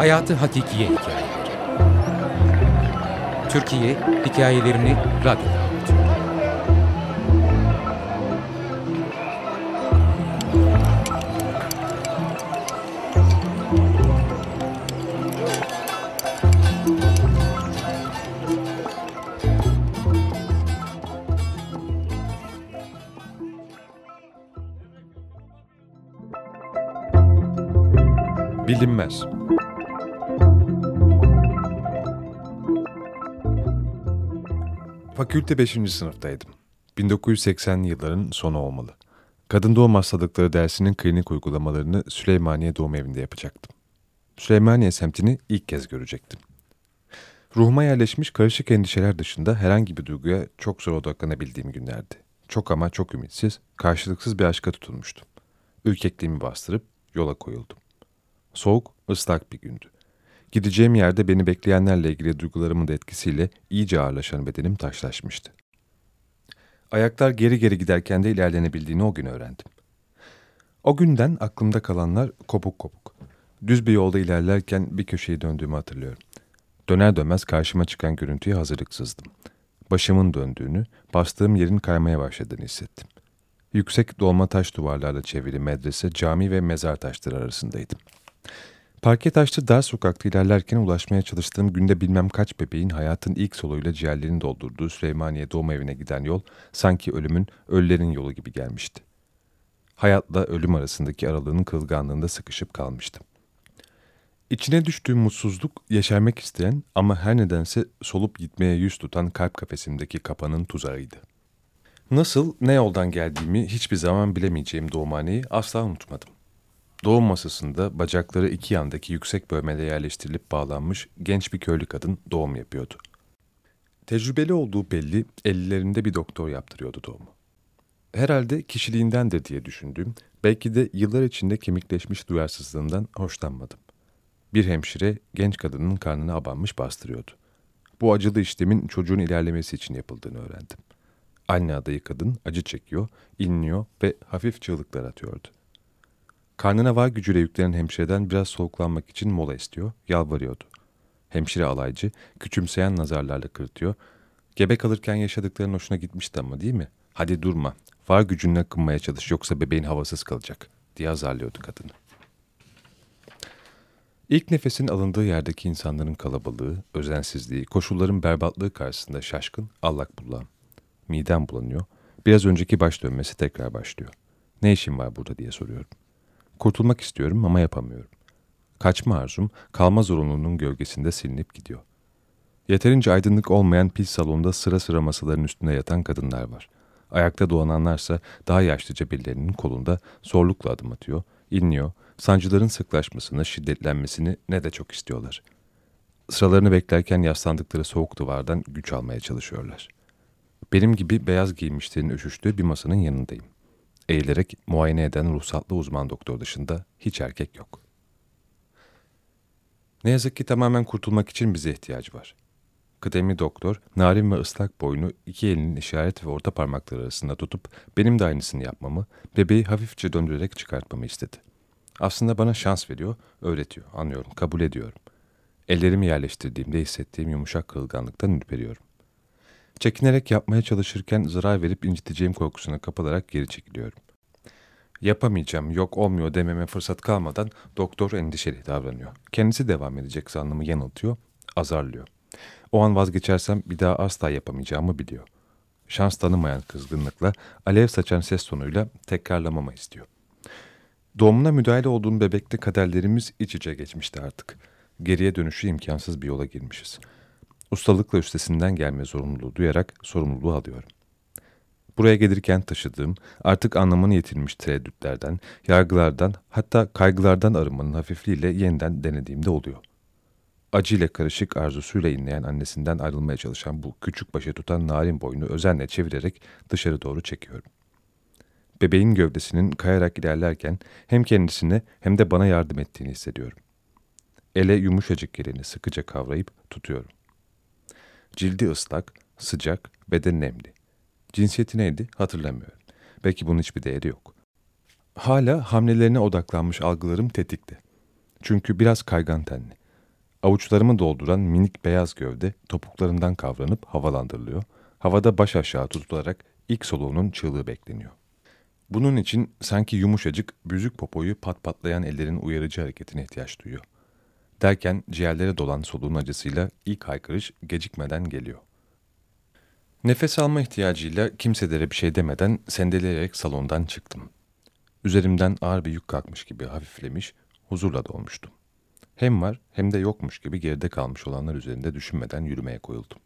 Hayatı Hakikiye Hikayeleri Türkiye hikayelerini radyoda anlatıyor. Bilinmez. Fakülte 5. sınıftaydım. 1980'li yılların sonu olmalı. Kadın doğum hastalıkları dersinin klinik uygulamalarını Süleymaniye Doğum Evi'nde yapacaktım. Süleymaniye semtini ilk kez görecektim. Ruhuma yerleşmiş karışık endişeler dışında herhangi bir duyguya çok zor odaklanabildiğim günlerdi. Çok ama çok ümitsiz, karşılıksız bir aşka tutulmuştum. Ürkekliğimi bastırıp yola koyuldum. Soğuk, ıslak bir gündü. Gideceğim yerde beni bekleyenlerle ilgili duygularımın da etkisiyle iyice ağırlaşan bedenim taşlaşmıştı. Ayaklar geri geri giderken de ilerlenebildiğini o gün öğrendim. O günden aklımda kalanlar kopuk kopuk. Düz bir yolda ilerlerken bir köşeyi döndüğümü hatırlıyorum. Döner dönmez karşıma çıkan görüntüye hazırlıksızdım. Başımın döndüğünü, bastığım yerin kaymaya başladığını hissettim. Yüksek dolma taş duvarlarla çevrili medrese, cami ve mezar taşları arasındaydım. Parke taşlı dar sokakta ilerlerken ulaşmaya çalıştığım günde bilmem kaç bebeğin hayatın ilk soluyla ciğerlerini doldurduğu Süleymaniye doğum evine giden yol sanki ölümün, ölülerin yolu gibi gelmişti. Hayatla ölüm arasındaki aralığının kırılganlığında sıkışıp kalmıştım. İçine düştüğüm mutsuzluk yeşermek isteyen ama her nedense solup gitmeye yüz tutan kalp kafesimdeki kapanın tuzağıydı. Nasıl, ne yoldan geldiğimi hiçbir zaman bilemeyeceğim doğumhaneyi asla unutmadım. Doğum masasında bacakları iki yandaki yüksek bölmede yerleştirilip bağlanmış genç bir köylü kadın doğum yapıyordu. Tecrübeli olduğu belli, ellerinde bir doktor yaptırıyordu doğumu. Herhalde kişiliğindendir diye düşündüğüm, belki de yıllar içinde kemikleşmiş duyarsızlığından hoşlanmadım. Bir hemşire genç kadının karnına abanmış bastırıyordu. Bu acılı işlemin çocuğun ilerlemesi için yapıldığını öğrendim. Anne adayı kadın acı çekiyor, inliyor ve hafif çığlıklar atıyordu. Karnına var gücüyle yüklenen hemşireden biraz soğuklanmak için mola istiyor, yalvarıyordu. Hemşire alaycı, küçümseyen nazarlarla kırıtıyor. Gebe kalırken yaşadıkların hoşuna gitmişti ama değil mi? Hadi durma, var gücünle kınmaya çalış yoksa bebeğin havasız kalacak diye azarlıyordu kadını. İlk nefesin alındığı yerdeki insanların kalabalığı, özensizliği, koşulların berbatlığı karşısında şaşkın, allak bullağım. Midem bulanıyor, biraz önceki baş dönmesi tekrar başlıyor. Ne işim var burada diye soruyorum. Kurtulmak istiyorum ama yapamıyorum. Kaçma arzum kalma zorunluluğunun gölgesinde silinip gidiyor. Yeterince aydınlık olmayan pil salonda sıra sıra masaların üstünde yatan kadınlar var. Ayakta dolananlarsa daha yaşlıca birilerinin kolunda zorlukla adım atıyor, inliyor, sancıların sıklaşmasını, şiddetlenmesini ne de çok istiyorlar. Sıralarını beklerken yaslandıkları soğuk duvardan güç almaya çalışıyorlar. Benim gibi beyaz giymişlerin üşüştüğü bir masanın yanındayım. Eğilerek muayene eden ruhsatlı uzman doktor dışında hiç erkek yok. Ne yazık ki tamamen kurtulmak için bize ihtiyaç var. Kıdemli doktor, narin ve ıslak boynu iki elinin işaret ve orta parmakları arasında tutup benim de aynısını yapmamı, bebeği hafifçe döndürerek çıkartmamı istedi. Aslında bana şans veriyor, öğretiyor, anlıyorum, kabul ediyorum. Ellerimi yerleştirdiğimde hissettiğim yumuşak kırılganlıktan ürperiyorum. Çekinerek yapmaya çalışırken zarar verip inciteceğim korkusuna kapılarak geri çekiliyorum. Yapamayacağım, yok olmuyor dememe fırsat kalmadan doktor endişeli davranıyor. Kendisi devam edecek zannımı yanıltıyor, azarlıyor. O an vazgeçersem bir daha asla yapamayacağımı biliyor. Şans tanımayan kızgınlıkla, alev saçan ses tonuyla tekrarlamama istiyor. Doğumuna müdahale olduğum bebekte kaderlerimiz iç içe geçmişti artık. Geriye dönüşü imkansız bir yola girmişiz. Ustalıkla üstesinden gelme zorunluluğu duyarak sorumluluğu alıyorum. Buraya gelirken taşıdığım, artık anlamını yitirmiş tereddütlerden, yargılardan, hatta kaygılardan arınmanın hafifliğiyle yeniden denediğimde oluyor. Acıyla karışık arzusuyla inleyen annesinden ayrılmaya çalışan bu küçük başı tutan narin boynu özenle çevirerek dışarı doğru çekiyorum. Bebeğin gövdesinin kayarak ilerlerken hem kendisine hem de bana yardım ettiğini hissediyorum. Ele yumuşacık yerini sıkıca kavrayıp tutuyorum. Cildi ıslak, sıcak, beden nemli. Cinsiyeti neydi hatırlamıyorum. Belki bunun hiçbir değeri yok. Hala hamlelerine odaklanmış algılarım tetikte. Çünkü biraz kaygan tenli. Avuçlarımı dolduran minik beyaz gövde topuklarından kavranıp havalandırılıyor. Havada baş aşağı tutularak ilk soluğunun çığlığı bekleniyor. Bunun için sanki yumuşacık, büzük popoyu pat patlayan ellerin uyarıcı hareketine ihtiyaç duyuyor. Derken ciğerlere dolan soluğun acısıyla ilk haykırış gecikmeden geliyor. Nefes alma ihtiyacıyla kimselere bir şey demeden sendeleyerek salondan çıktım. Üzerimden ağır bir yük kalkmış gibi hafiflemiş, huzurla dolmuştum. Hem var hem de yokmuş gibi geride kalmış olanlar üzerinde düşünmeden yürümeye koyuldum.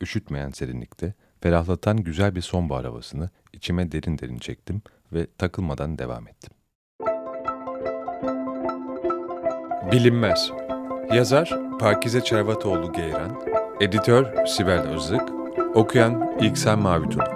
Üşütmeyen serinlikte, ferahlatan güzel bir sonbahar havasını içime derin derin çektim ve takılmadan devam ettim. Bilinmez. Yazar Parkize Çervatoğlu Geyran Editör Sibel Özlık Okuyan İlksel Mavitulu